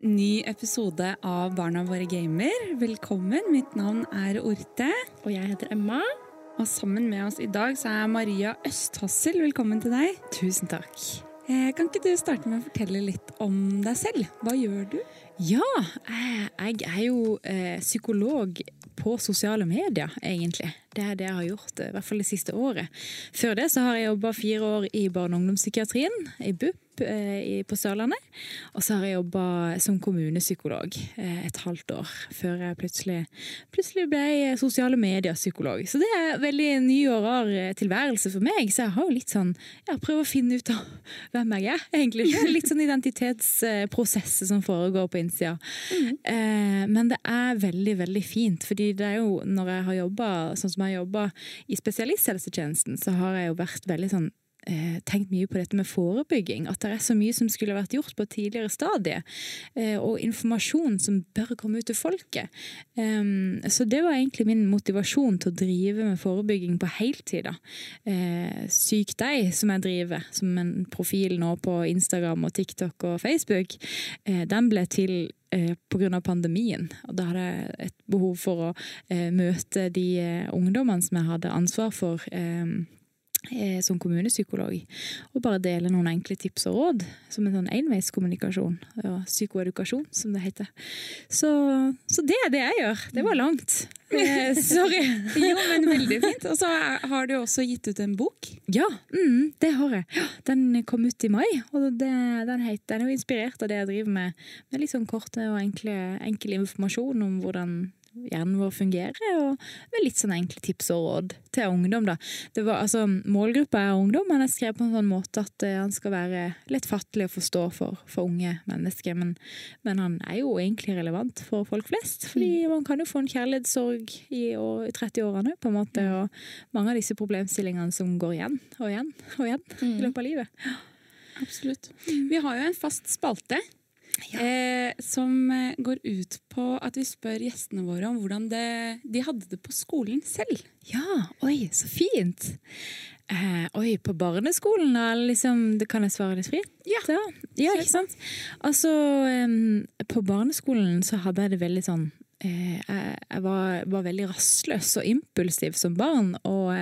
Ny episode av Barna våre gamer. Velkommen. Mitt navn er Orte. Og jeg heter Emma. Og sammen med oss i dag så er Maria Østhassel. Velkommen til deg. Tusen takk. Eh, kan ikke du starte med å fortelle litt om deg selv? Hva gjør du? Ja, jeg, jeg er jo eh, psykolog på sosiale medier, egentlig. Det er det jeg har gjort, eh, i hvert fall det siste året. Før det så har jeg jobba fire år i barne- og ungdomspsykiatrien, i BUP eh, på Sørlandet. Og så har jeg jobba som kommunepsykolog eh, et halvt år, før jeg plutselig, plutselig ble sosiale medier-psykolog. Så det er veldig ny og rar tilværelse for meg. Så jeg har jo litt sånn ja, prøver å finne ut av hvem jeg er, egentlig. Litt sånn identitetsprosess som foregår på innsida. Mm. Eh, men det er veldig, veldig fint. fordi det er jo når jeg har jobba sånn som jeg har jobba i spesialisthelsetjenesten, så har jeg jo vært veldig sånn tenkt mye på dette med forebygging. At det er så mye som skulle vært gjort på et tidligere stadie. Eh, og informasjon som bør komme ut til folket. Um, så det var egentlig min motivasjon til å drive med forebygging på heltid. Eh, Syk deg, som jeg driver som en profil nå på Instagram og TikTok og Facebook, eh, den ble til eh, pga. pandemien. Og da hadde jeg et behov for å eh, møte de eh, ungdommene som jeg hadde ansvar for. Eh, som kommunepsykolog. Og bare dele noen enkle tips og råd, som en sånn enveiskommunikasjon. Ja, psykoedukasjon, som det heter. Så, så, det er det jeg gjør. Det var langt. Eh, sorry. jo, men veldig fint. Og så har du også gitt ut en bok. Ja, mm, det har jeg. Den kom ut i mai, og det, den, heter, den er jo inspirert av det jeg driver med. Med litt sånn korte og enkle, enkel informasjon om hvordan hjernen vår fungerer, og med litt sånn enkle tips og råd til ungdom. da. Det var, altså, Målgruppa er ungdom, men jeg skrev på en sånn måte at uh, han skal være lett fattelig å forstå for, for unge mennesker. Men, men, han er jo egentlig relevant for folk flest, fordi mm. man kan jo få en kjærlighetssorg i, år, i 30-årene, på en måte, mm. og mange av disse problemstillingene som går igjen og igjen og igjen mm. i løpet av livet. Absolutt. Vi har jo en fast spalte ja. eh, som eh, går ut på at vi spør gjestene våre om hvordan det, de hadde det på skolen selv. Ja, oi, så fint! Eh, oi, på barneskolen, da? Liksom, det kan jeg svare litt fritt? Ja. ja. ja ikke sant? Altså, um, på barneskolen så hadde jeg det veldig sånn eh, jeg var, var, veldig rastløs og impulsiv som barn. Og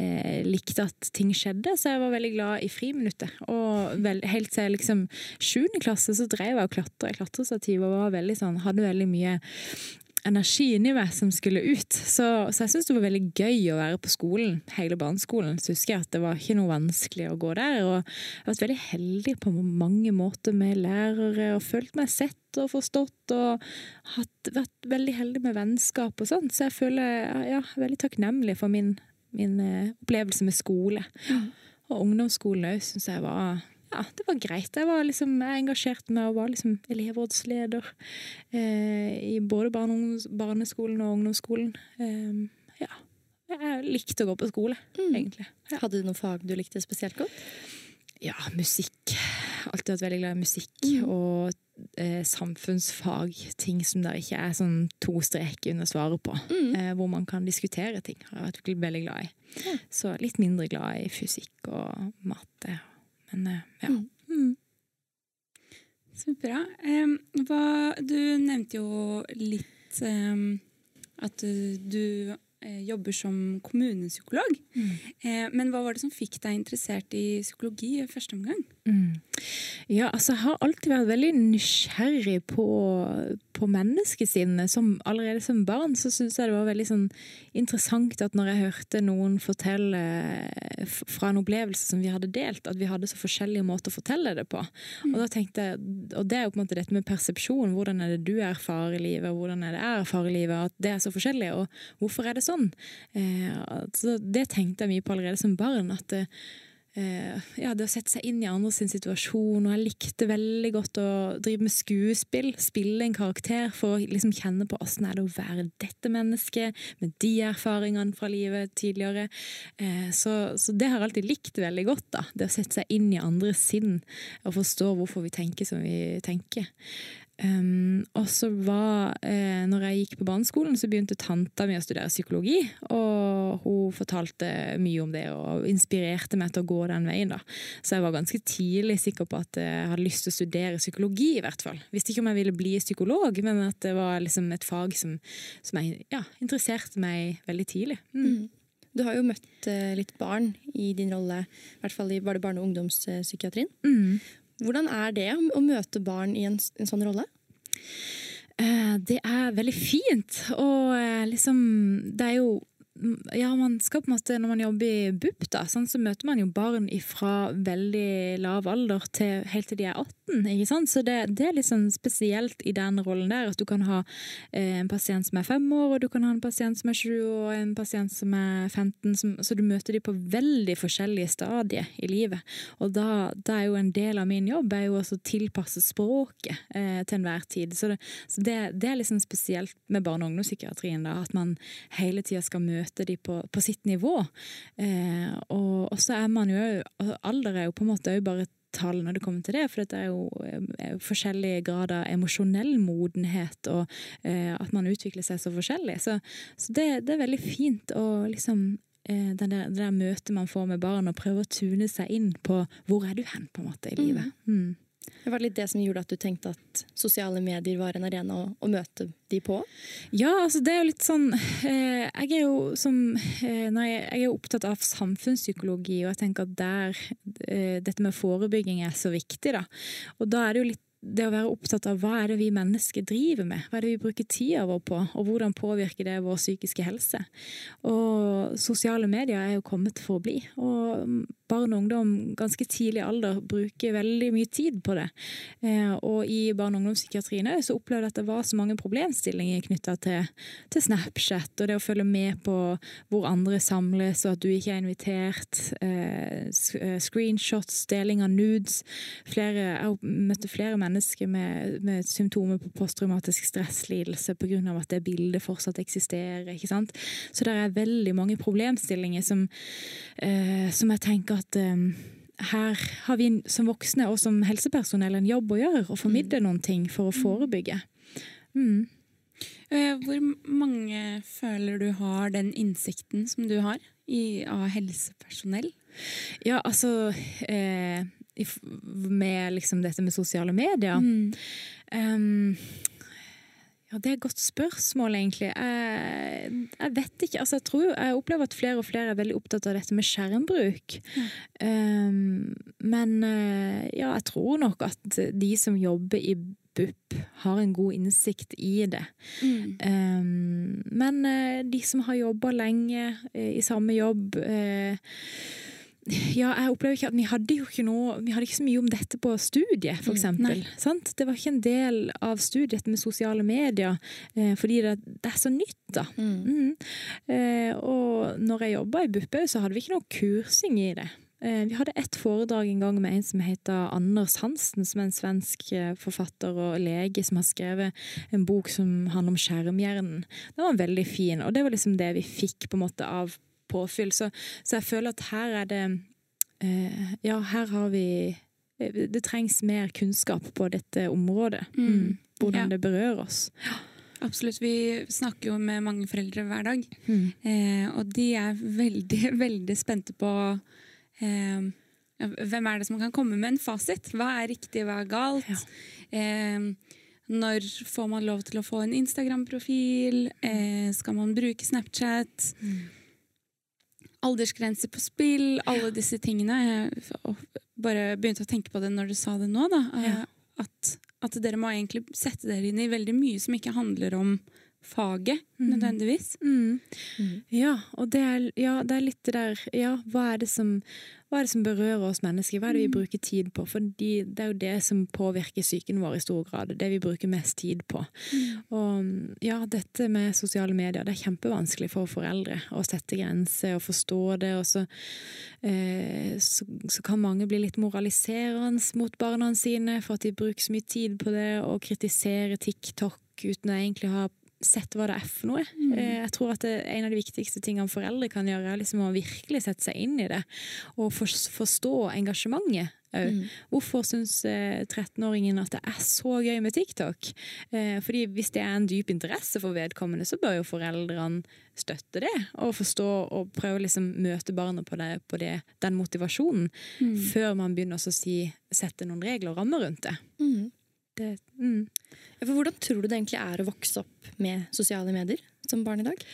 eh, likte at ting skjedde, så jeg var veldig glad i friminuttet. Og vel, helt til liksom sjuende klasse så drev jeg og klatra i klatrestativ og var veldig sånn, hadde veldig mye energi inni meg som skulle ut. Så, så jeg syntes det var veldig gøy å være på skolen, hele barneskolen. Så husker jeg at det var ikke noe vanskelig å gå der. Og jeg har vært veldig heldig på mange måter med lærere og følt meg sett og forstått. Og hatt, vært veldig heldig med vennskap og sånn. Så jeg føler ja, veldig takknemlig for min min eh, opplevelse med skole. Mm. Og ungdomsskolen òg syns jeg var ja, det var greit. Jeg var liksom, jeg engasjerte meg og var liksom elevrådsleder eh, i både barne, barneskolen og ungdomsskolen. Eh, ja. Jeg likte å gå på skole, mm. egentlig. Ja. Hadde du noen fag du likte spesielt godt? Ja, musikk. Alltid vært veldig glad i musikk. Mm. Og eh, samfunnsfag. Ting som det ikke er sånn to streker under svaret på. Mm. Eh, hvor man kan diskutere ting. Har jeg vært veldig glad i. Ja. Så litt mindre glad i fysikk og matte. Men eh, ja. Mm. mm. Superbra. Um, du nevnte jo litt um, at du, du jobber som kommunepsykolog. Mm. Eh, men hva var det som fikk deg interessert i psykologi i første omgang? Mm. Ja, altså Jeg har alltid vært veldig nysgjerrig på, på menneskesinnet. Som, allerede som barn så syntes jeg det var veldig sånn, interessant at når jeg hørte noen fortelle fra en opplevelse som vi hadde delt, at vi hadde så forskjellige måter å fortelle det på. Mm. Og da tenkte jeg, og det er jo på en måte dette med persepsjon. Hvordan er det du erfarer livet, og hvordan er det jeg erfarer livet? At det er så forskjellig, og hvorfor er det sånn? Eh, altså, det tenkte jeg mye på allerede som barn. at eh, ja, det å sette seg inn i andres situasjon. Og jeg likte veldig godt å drive med skuespill. Spille en karakter for å liksom kjenne på åssen er det å være dette mennesket, med de erfaringene fra livet tidligere. Eh, så, så, det har jeg alltid likt veldig godt. da, Det å sette seg inn i andres sinn og forstå hvorfor vi tenker som vi tenker. Um, og så var eh, når jeg gikk på barneskolen, så begynte tanta mi å studere psykologi. Og hun fortalte mye om det og inspirerte meg til å gå den veien. da. Så jeg var ganske tidlig sikker på at jeg hadde lyst til å studere psykologi. i hvert fall. Visste ikke om jeg ville bli psykolog, men at det var liksom et fag som, som jeg, ja, interesserte meg veldig tidlig. Mm. Mm. Du har jo møtt uh, litt barn i din rolle, i hvert fall i var det barne- og ungdomspsykiatrien. Mm. Hvordan er det å møte barn i en, en sånn rolle? Eh, det er veldig fint. Og eh, liksom Det er jo ja, man skal på en måte, Når man jobber i BUP, da, sånn, så møter man jo barn fra veldig lav alder til helt til de er 18. ikke sant? Så det, det er sånn spesielt i den rollen der at du kan ha eh, en pasient som er fem år, og du kan ha en pasient som er sju og en pasient som er 15. Som, så du møter de på veldig forskjellige stadier i livet. Og da, da er jo en del av min jobb er jo å tilpasse språket eh, til enhver tid. Så, det, så det, det, er liksom spesielt med barne- og ungdomspsykiatrien, da, at man hele tida skal møte møte de på, på sitt nivå. Eh, og så er man jo Alder er jo på en måte òg bare tall når det kommer til det, for det er jo, er eh, forskjellige grader av emosjonell modenhet, og eh, at man utvikler seg så forskjellig. Så, så det, det, er veldig fint å liksom eh, det der, der, møtet man får med barn, og prøve å tune seg inn på hvor er du hen på en måte i livet. Mm. Det var litt det som gjorde at du tenkte at sosiale medier var en arena å, å møte de på? Ja, altså det er jo litt sånn eh, Jeg er jo som eh, nei, Jeg er opptatt av samfunnspsykologi, og jeg tenker at der eh, dette med forebygging er så viktig, da. Og da er det jo litt det å være opptatt av hva er det vi mennesker driver med, hva er det vi bruker tida vår på, og hvordan påvirker det vår psykiske helse. Og sosiale medier er jo kommet for å bli. Og barn og ungdom ganske tidlig alder bruker veldig mye tid på det. Eh, og i barne- og ungdomspsykiatrien så opplevde jeg at det var så mange problemstillinger knytta til, til, Snapchat og det å følge med på hvor andre samles, og at du ikke er invitert. Eh, eh, screenshots, deling av nudes. Flere, jeg møtte flere mennesker med, med symptomer på posttraumatisk stresslidelse pga. at det bildet fortsatt eksisterer. ikke sant? Så det er veldig mange problemstillinger som, eh, som jeg tenker at eh, her har vi som voksne og som helsepersonell en jobb å gjøre, Å formidle mm. noen ting for å mm. forebygge. Mm. Eh, hvor mange føler du har den innsikten som du har i, av helsepersonell? Ja, altså eh, Med liksom dette med sosiale medier mm. um, ja, Det er et godt spørsmål, egentlig. Jeg, jeg vet ikke. Altså, jeg, tror, jeg opplever at flere og flere er veldig opptatt av dette med skjermbruk. Mm. Um, men uh, ja, jeg tror nok at de som jobber i BUP, har en god innsikt i det. Mm. Um, men uh, de som har jobba lenge uh, i samme jobb ja, jeg opplever ikke at vi hadde jo ikke noe Vi hadde ikke så mye om dette på studiet, for mm, det var ikke en del av studiet med sosiale medier, eh, fordi det, det, er så nytt, da. Mm. Mm. Eh, og når jeg jobba i BUP, så hadde vi ikke noe kursing i det. Eh, vi hadde ett foredrag en gang med en som heter Anders Hansen, som er en svensk forfatter og lege som har skrevet en bok som handler om skjermhjernen. Den var veldig fin, og det var liksom det vi fikk på en måte av påfyll. Så, så, jeg føler at her er det eh, Ja, her har vi eh, Det trengs mer kunnskap på dette området. Mm. mm. Hvordan ja. det berører oss. Ja. Absolutt. Vi snakker jo med mange foreldre hver dag. Mm. Eh, og de er veldig, veldig spente på eh, hvem er det som kan komme med en fasit? Hva er riktig, hva er galt? Ja. Eh, når får man lov til å få en Instagram-profil? Eh, skal man bruke Snapchat? Mm aldersgrenser på spill, alle disse tingene. Jeg bare begynte å tenke på det når du sa det nå. Da. Ja. At, at, dere må egentlig sette dere inn i veldig mye som ikke handler om faget, mm. nødvendigvis. Mm. Mm. Ja, og det er, ja, det er, litt det der Ja, hva er det som hva er det som berører oss mennesker? Hva er det vi mm. bruker tid på? For det er jo det som påvirker psyken vår i stor grad. Det vi bruker mest tid på. Mm. Og ja, dette med sosiale medier, det er kjempevanskelig for foreldre å sette grenser og forstå det. Og så, eh, så, så, kan mange bli litt moraliserende mot barna sine for at de bruker så mye tid på det, og kritisere TikTok uten å egentlig ha sett hva det er for noe. Mm. Eh, jeg tror at det, En av de viktigste tingene foreldre kan gjøre, er liksom å virkelig sette seg inn i det. Og for, forstå engasjementet òg. Mm. Hvorfor syns eh, 13-åringen at det er så gøy med TikTok? Eh, fordi hvis det er en dyp interesse for vedkommende, så bør jo foreldrene støtte det. Og forstå og prøve å liksom møte barnet på, det, på det, den motivasjonen, Mm. før man begynner å si, sette noen regler og rammer rundt det. Mm. Det mm. Ja, for hvordan tror du det egentlig er å vokse opp med sosiale medier som barn i dag?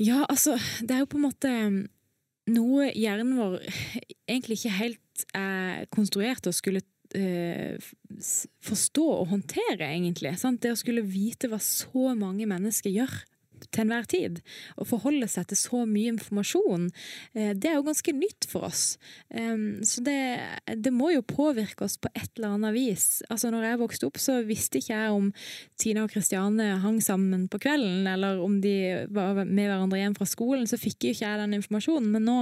Ja, altså, det er jo på en måte mm, noe hjernen vår egentlig ikke helt er konstruert og skulle eh, forstå og håndtere, egentlig. Sant? Det å skulle vite hva så mange mennesker gjør til enhver tid, Å forholde seg til så mye informasjon, eh, det er jo ganske nytt for oss. Så det, det må jo påvirke oss på et eller annet vis. Altså, når jeg vokste opp, så visste ikke jeg om Tina og Kristiane hang sammen på kvelden, eller om de var med hverandre hjem fra skolen, så fikk jo ikke jeg den informasjonen. Men nå,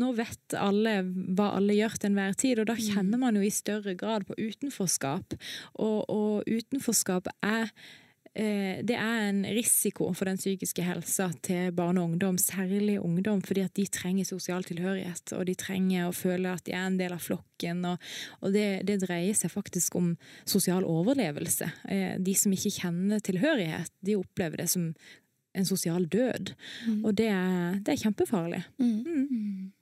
nå vet alle hva alle gjør til enhver tid, og da kjenner man jo i større grad på utenforskap. Og, og utenforskap er det er en risiko for den psykiske helsa til barn og ungdom, særlig ungdom, fordi at de trenger sosial tilhørighet, og de trenger å føle at de er en del av flokken. Og, og det, det dreier seg faktisk om sosial overlevelse. Eh, De som ikke kjenner tilhørighet, de opplever det som en sosial død. Og det er, det er kjempefarlig. Mm. Mm.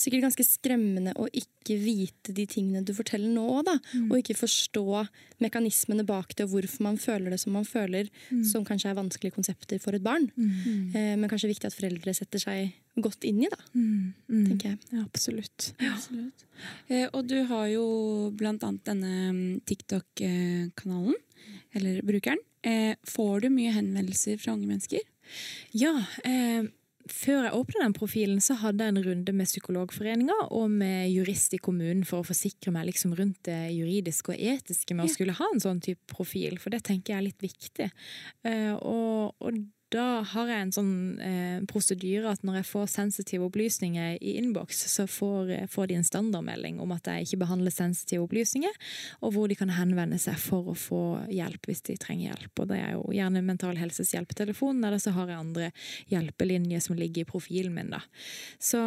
Sikkert ganske skremmende å ikke vite de tingene du forteller nå, da. Og ikke forstå mekanismene bak det, og hvorfor man føler det som man føler, som kanskje er vanskelige konsepter for et barn. Eh, men kanskje viktig at foreldre setter seg godt inn i, da, Mm. Mm. tenker jeg. Ja, absolutt. Absolutt. Eh, og du har jo blant annet denne mm, TikTok-kanalen, eller brukeren. Eh, får du mye henvendelser fra unge mennesker? Ja, eh, før jeg åpna den profilen, så hadde jeg en runde med Psykologforeninga og med jurist i kommunen for å forsikre meg liksom rundt det juridiske og etiske med å skulle ha en sånn type profil, for det tenker jeg er litt viktig. Eh, og, og da har jeg en sånn eh, prosedyre at når jeg får sensitive opplysninger i innboks, så får, eh, får de en standardmelding om at jeg ikke behandler sensitive opplysninger, og hvor de kan henvende seg for å få hjelp hvis de trenger hjelp. Og det er jo gjerne Mental Helses hjelpetelefon, eller så har jeg andre hjelpelinjer som ligger i profilen min. da. Så,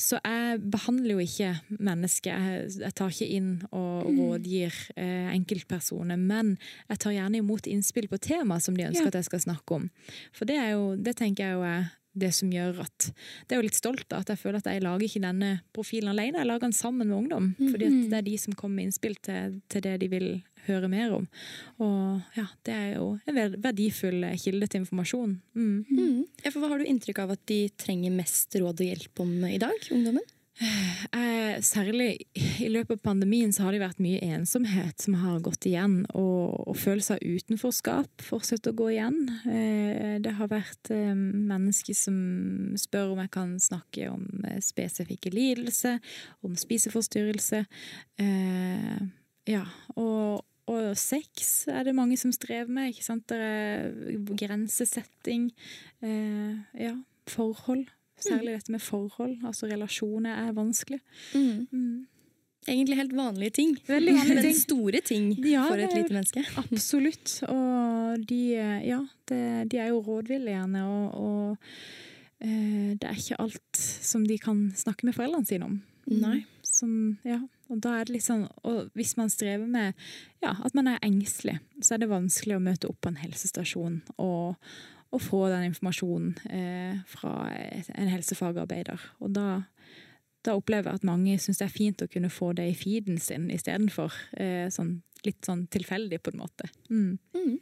så jeg behandler jo ikke mennesker. Jeg, jeg tar ikke inn og rådgir eh, enkeltpersoner, men jeg tar gjerne imot innspill på tema som de ønsker Ja. at jeg skal snakke om. For det, er jo, det tenker jeg jo er det som gjør at Det er jo litt stolt av at jeg føler at jeg lager ikke denne profilen alene, jeg lager den sammen med ungdom. Fordi at det er de som kommer med innspill til, til det de vil høre mer om. Og ja, det er jo en verdifull kilde til informasjon. Mm. Mm. Ja, for hva har du inntrykk av at de trenger mest råd og hjelp om i dag, ungdommen? Eh, særlig i løpet av pandemien så har det vært mye ensomhet som har gått igjen, og, og følelse av utenforskap fortsetter å gå igjen. Eh, det har vært eh, mennesker som spør om jeg kan snakke om eh, spesifikke lidelser, om spiseforstyrrelse. Eh, ja, og, og sex er det mange som strever med, ikke sant? Det er grensesetting. Eh, ja, forhold. Særlig dette med forhold, altså relasjoner, er vanskelig. Mm. Mm. Egentlig helt vanlige ting. Veldig vanlige ting. Men store ting Ja, for et lite menneske. Absolutt. Og de, ja, de, de er jo rådville gjerne, og, og eh, det er ikke alt som de kan snakke med foreldrene sine om. Nei. Som, ja, og da er det litt sånn, og hvis man strever med ja, at man er engstelig, så er det vanskelig å møte opp på en helsestasjon og, og få den informasjonen eh, fra en helsefagarbeider. Og da, da opplever jeg at mange syns det er fint å kunne få det i feeden sin istedenfor eh, sånn, litt sånn tilfeldig, på en måte. Mm. Mm.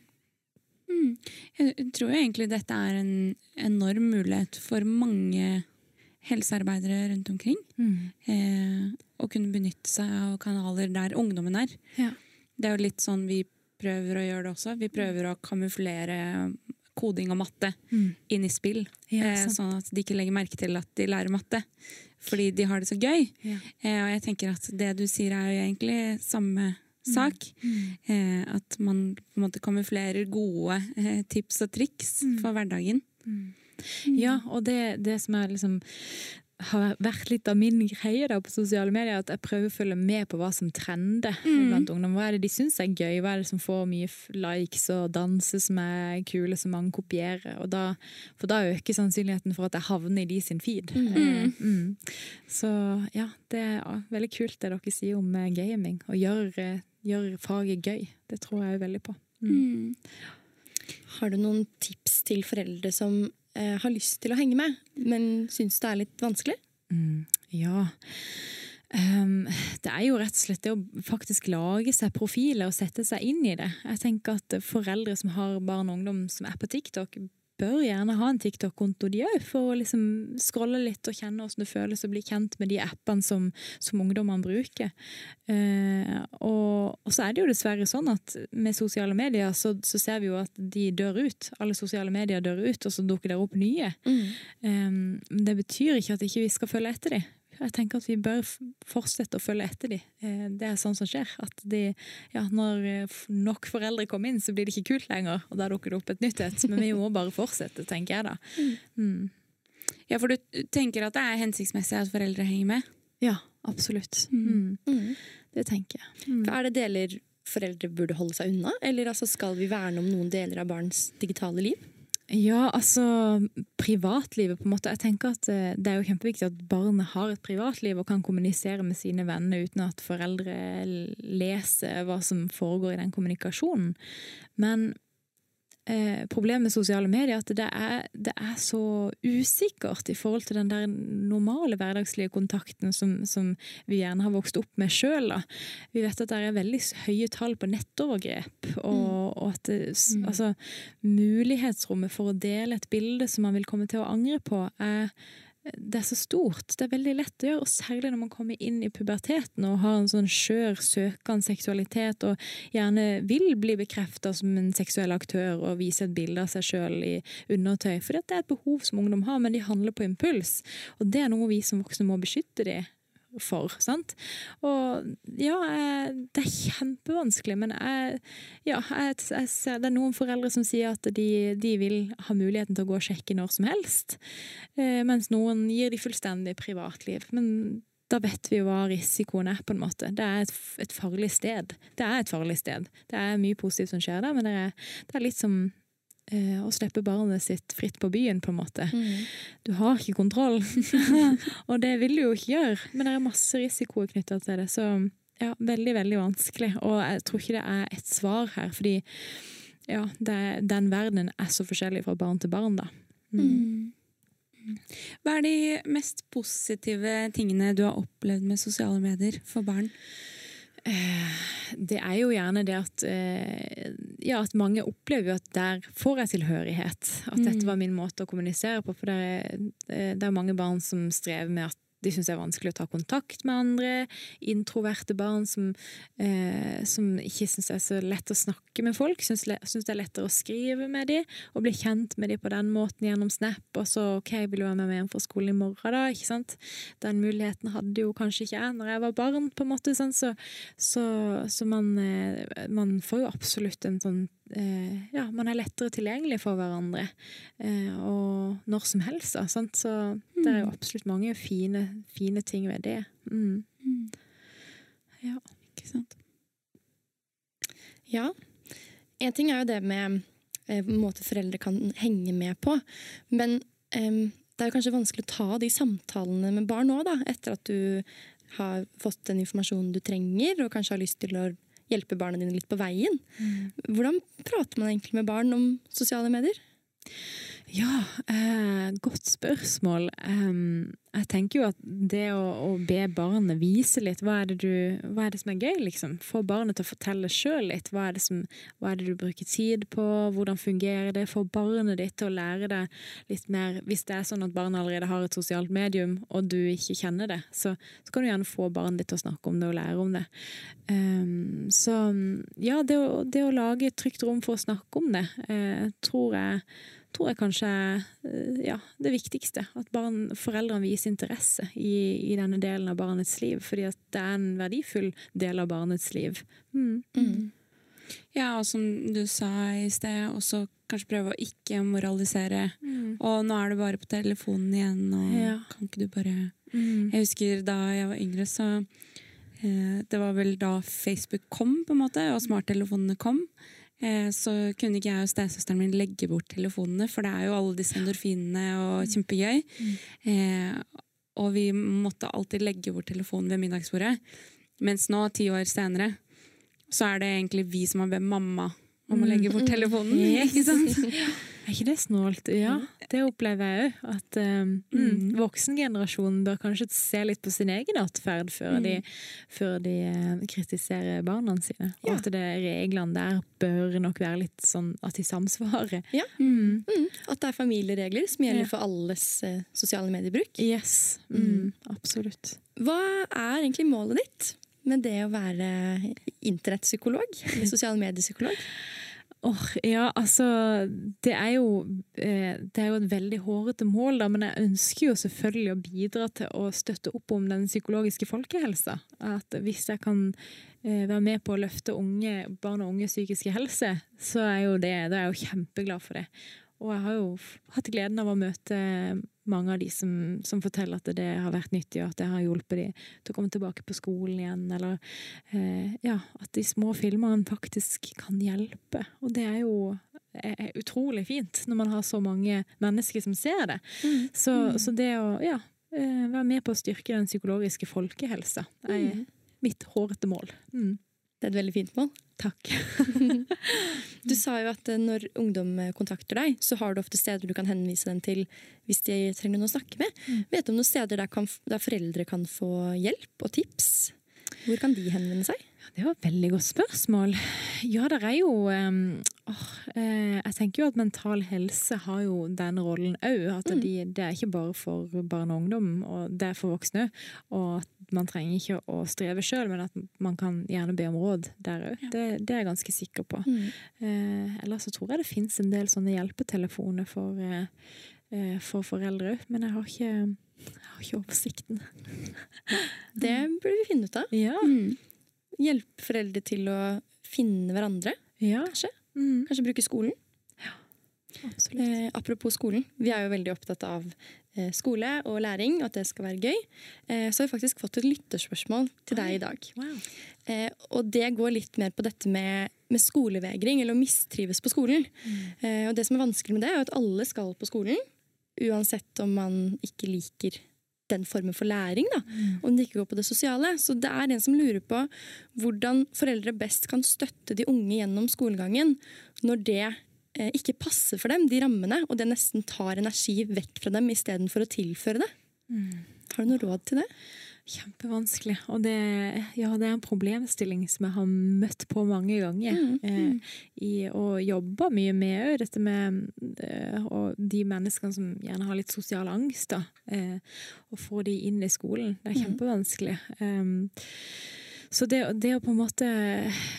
Mm. Jeg tror jo egentlig dette er en enorm mulighet for mange helsearbeidere rundt omkring. Eh, å kunne benytte seg av kanaler der ungdommen er. Ja. Det er jo litt sånn vi prøver å gjøre det også. Vi prøver å kamuflere koding og matte Mm. inn i spill. Ja, eh, sånn at de ikke legger merke til at de lærer matte. Fordi de har det så gøy. Ja. Eh, og jeg tenker at det du sier er jo egentlig samme sak. Mm. Eh, at man på en måte kamuflerer gode eh, tips og triks Mm. for hverdagen. Ja, og det, det som er liksom har vært litt av min greie da på sosiale medier, at jeg prøver å følge med på hva som trender mm. blant ungdom. Hva er det de syns er gøy, hva er det som får mye likes og danser som er kule, som mange kopierer. Og da, for da øker sannsynligheten for at jeg havner i de sin feed. Mm. Eh, mm. Så ja, det er veldig kult det dere sier om eh, gaming. Å gjøre, gjør faget gøy. Det tror jeg veldig på. Mm. Mm. Har du noen tips til foreldre som eh, har lyst til å henge med, men syns det er litt vanskelig? Mm, ja. Um, det er jo rett og slett det å faktisk lage seg profiler og sette seg inn i det. Jeg tenker at Foreldre som har barn og ungdom som er på TikTok, bør gjerne ha en TikTok-konto, de òg, for å liksom scrolle litt og kjenne hvordan det føles å bli kjent med de appene som, som ungdommene bruker. Eh, og, og, så er det jo dessverre sånn at med sosiale medier så, så, ser vi jo at de dør ut. Alle sosiale medier dør ut, og så dukker det opp nye. Mm. Eh, det betyr ikke at ikke vi ikke skal følge etter dem. Jeg tenker at vi bør fortsette å følge etter dem. Eh, det er sånn som skjer. At de, ja, når eh, nok foreldre kommer inn, så blir det ikke kult lenger. Og da dukker det opp et nytt et. Men vi må bare fortsette, tenker jeg da. Mm. Ja, for du tenker at det er hensiktsmessig at foreldre henger med? Ja, absolutt. Mm. mm. Mm. Det tenker jeg. Mm. Er det deler foreldre burde holde seg unna? Eller altså, skal vi verne om noen deler av barns digitale liv? Ja, altså privatlivet, på en måte. Jeg tenker at eh, Det er jo kjempeviktig at barnet har et privatliv og kan kommunisere med sine venner uten at foreldre leser hva som foregår i den kommunikasjonen. Men eh, problemet med sosiale medier at det er, det er, så usikkert i forhold til den der normale hverdagslige kontakten som, som vi gjerne har vokst opp med sjøl. Vi vet at det er veldig høye tall på nettovergrep, og, mm. og at det, mm. altså, mulighetsrommet for å dele et bilde som man vil komme til å angre på, er det er så stort. Det er veldig lett å gjøre, og særlig når man kommer inn i puberteten og har en sånn skjør, søkende seksualitet og gjerne vil bli bekrefta som en seksuell aktør og vise et bilde av seg sjøl i undertøy. For det er et behov som ungdom har, men de handler på impuls. Og det er noe vi som voksne må beskytte dem for. sant? Og ja, det er kjempevanskelig, men jeg, ja, jeg, jeg ser, det er noen foreldre som sier at de, de, vil ha muligheten til å gå og sjekke når som helst, eh, mens noen gir de fullstendig privatliv. Men da vet vi hva risikoen er, på en måte. Det er et, et farlig sted. Det er et farlig sted. Det er mye positivt som skjer der, men det er, det er litt som å slippe barnet sitt fritt på byen, på en måte. Mm. Du har ikke kontroll. og det vil du jo ikke gjøre, men det er masse risikoer knytta til det. Så ja, veldig, veldig vanskelig. Og jeg tror ikke det er et svar her, fordi ja, det, den verdenen er så forskjellig fra barn til barn, da. Mm. mm. Hva er de mest positive tingene du har opplevd med sosiale medier for barn? Eh, det er jo gjerne det at eh, ja, at mange opplever at der får jeg tilhørighet. At dette mm. var min måte å kommunisere på. For det er, eh, det er mange barn som strever med at de syns det er vanskelig å ta kontakt med andre. Introverte barn som, eh, som ikke syns det er så lett å snakke med folk. Syns det er lettere å skrive med dem og bli kjent med dem på den måten gjennom Snap. Og så OK, vil du være med meg hjem fra skolen i morgen, da? ikke sant? Den muligheten hadde jo kanskje ikke jeg når jeg var barn, på en måte. Sånn. Så, så, så man, eh, man får jo absolutt en sånn ja, man er lettere tilgjengelig for hverandre. Eh, og når som helst, da. Sant? Så det er jo mm. absolutt mange fine, fine ting ved det. Mm. Mm. Ja, ikke sant. Ja. En ting er jo det med eh, måte foreldre kan henge med på. Men eh, det er jo kanskje vanskelig å ta de samtalene med barn da, etter at du har fått den informasjonen du trenger, og kanskje har lyst til å hjelpe barna dine litt på veien. Mm. Hvordan prater man egentlig med barn om sosiale medier? Ja, eh, godt spørsmål. Um, jeg tenker jo at det å, å, be barnet vise litt, hva er, du, hva er, det som er gøy, liksom? Få barnet til å fortelle sjøl litt. Hva er, som, hva er, det du bruker tid på? Hvordan fungerer det? Få barnet ditt til å lære det litt mer. Hvis det er sånn at barnet allerede har et sosialt medium, og du ikke kjenner det, så, så kan du gjerne få barnet ditt til å snakke om det og lære om det. Um, så ja, det å, det å, lage et trygt rom for å snakke om det, uh, tror jeg tror jeg kanskje eh, ja, det viktigste. At barn, foreldrene viser interesse i, i, denne delen av barnets liv. Fordi at det er en verdifull del av barnets liv. Mm. Mm. Ja, og som du sa i sted, også kanskje prøve å ikke moralisere. Og nå er det bare på telefonen igjen, og Ja. kan ikke du bare Mm. Jeg husker da jeg var yngre, så eh, Det var vel da Facebook kom, på en måte, og smarttelefonene kom. Eh, så kunne ikke jeg og stesøsteren min legge bort telefonene, for det er jo alle disse endorfinene og kjempegøy. Eh, og vi måtte alltid legge bort telefonen ved middagsbordet. Mens nå, ti år senere, så er det egentlig vi som har bedt mamma om å legge bort telefonen. Ikke sant? Er ikke det snålt? Ja, det opplever jeg òg. At um, mm, voksengenerasjonen bør kanskje se litt på sin egen atferd før, de, før de eh, kritiserer barna sine. Og at det, reglene der bør nok være litt sånn at de samsvarer. Ja. Mm. Mm. At det er familieregler som gjelder Ja. for alles uh, sosiale mediebruk. Yes. Mm, absolutt. Hva er egentlig målet ditt med det å være internettpsykolog? Eller sosiale mediepsykolog? Åh, ja, altså det er, jo, eh, det er jo et veldig hårete mål, da, men jeg ønsker jo selvfølgelig å bidra til å støtte opp om den psykologiske folkehelsa. At hvis jeg kan eh, være med på å løfte unge, barn og unge psykiske helse, så er jo det, da er jeg jo kjempeglad for det. Og jeg har jo hatt gleden av å møte mange av de som, som forteller at det har vært nyttig, og at det har hjulpet de til å komme tilbake på skolen igjen. Eller eh, ja, at de små filmene faktisk kan hjelpe. Og det er jo er utrolig fint når man har så mange mennesker som ser det. Så, så det å ja, eh, være med på å styrke den psykologiske folkehelsa er mitt hårete mål. Mm. Det er et veldig fint mål. Takk. Du sa jo at eh, når ungdom eh, kontakter deg, så har du ofte steder du kan henvise dem til hvis de trenger noen å snakke med. Vet du om noen steder der, kan, der foreldre kan få hjelp og tips? Hvor kan de henvende seg? Det var et veldig godt spørsmål. Ja, det er jo eh, Jeg tenker jo at mental helse har jo den rollen òg. At de, det er ikke bare for barn og ungdom, og det er for voksne òg. Og at man trenger ikke å streve sjøl, men at man kan gjerne be om råd der òg. Det, det er jeg ganske sikker på. Eh, ellers så tror jeg det fins en del sånne hjelpetelefoner for, eh, eh, for foreldre òg, men jeg har ikke, jeg har ikke oversikten. Det burde vi finne ut av. Ja. Mm. Hjelpe foreldre til å finne hverandre, ja. kanskje. Mm, Kanskje bruke skolen. Ja. Eh, apropos skolen. Vi er jo veldig opptatt av eh, skole og læring, og at det skal være gøy. Eh, så har vi faktisk fått et lytterspørsmål til deg i dag. Wow. Eh, og det går litt mer på dette med, med skolevegring, eller å mistrives på skolen. Eh, og det som er vanskelig med det, er at alle skal på skolen, uansett om man ikke liker den formen for læring, da. Om det ikke går på det sosiale. Så det er en som lurer på hvordan foreldre best kan støtte de unge gjennom skolegangen når det eh, ikke passer for dem, de rammene, og det nesten tar energi vekk fra dem istedenfor å tilføre det. Har du noe råd til det? Kjempevanskelig. Og det, ja, det er en problemstilling som jeg har møtt på mange ganger. Eh, i, og jobba mye med òg, dette med eh, de menneskene som gjerne har litt sosial angst. da, eh, Å få de inn i skolen. Det er kjempevanskelig. Um, så det, det å på en måte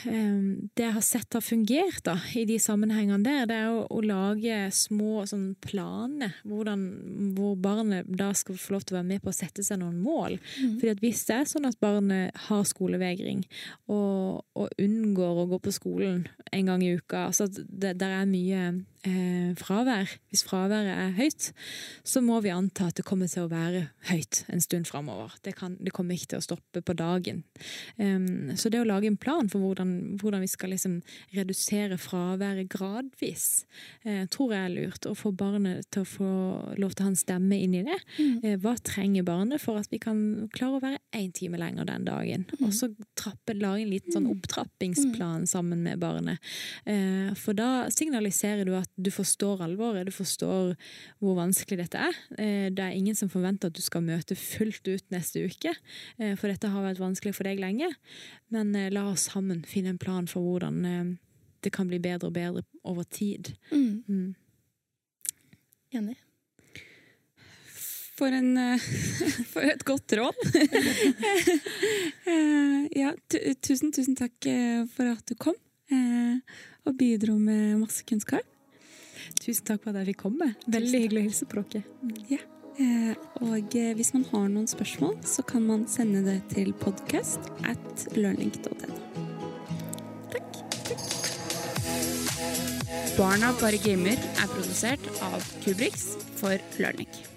um, Det jeg har sett har fungert da, i de sammenhengene der, det er å, å lage små sånn planer. Hvordan, hvor barnet da skal få lov til å være med på å sette seg noen mål. Fordi at Hvis det er sånn at barnet har skolevegring og, og unngår å gå på skolen en gang i uka, altså det der er mye eh, fravær Hvis fraværet er høyt, så må vi anta at det kommer til å være høyt en stund framover. Det, kan- det kommer ikke til å stoppe på dagen. Um, så det å lage en plan for hvordan, hvordan vi skal liksom redusere fraværet gradvis, eh, tror jeg er lurt. Og få barnet til å få lov til å ha en stemme inn i det. Eh, hva trenger barnet for at vi kan klare å være én time lenger den dagen? Og så trappe, lage en liten sånn opptrappingsplan sammen med barnet. Eh, for da signaliserer du at du forstår alvoret, du forstår hvor vanskelig dette er. Eh, det er ingen som forventer at du skal møte fullt ut neste uke, eh, for dette har vært vanskelig for deg lenge. Men eh, la oss sammen finne en plan for hvordan det kan bli bedre og bedre over tid. Mm. Mm. Enig. For, en, for et godt råd. Ja, tusen, tusen takk for at du kom og bidro med masse kunnskap. Tusen takk for at jeg fikk komme. Veldig hyggelig å hilse på dere. Ja. Eh, og eh, hvis man har noen spørsmål, så kan man sende det til podcast at learning.no. Takk. Barna bare gamer er produsert av Kubriks for Learning.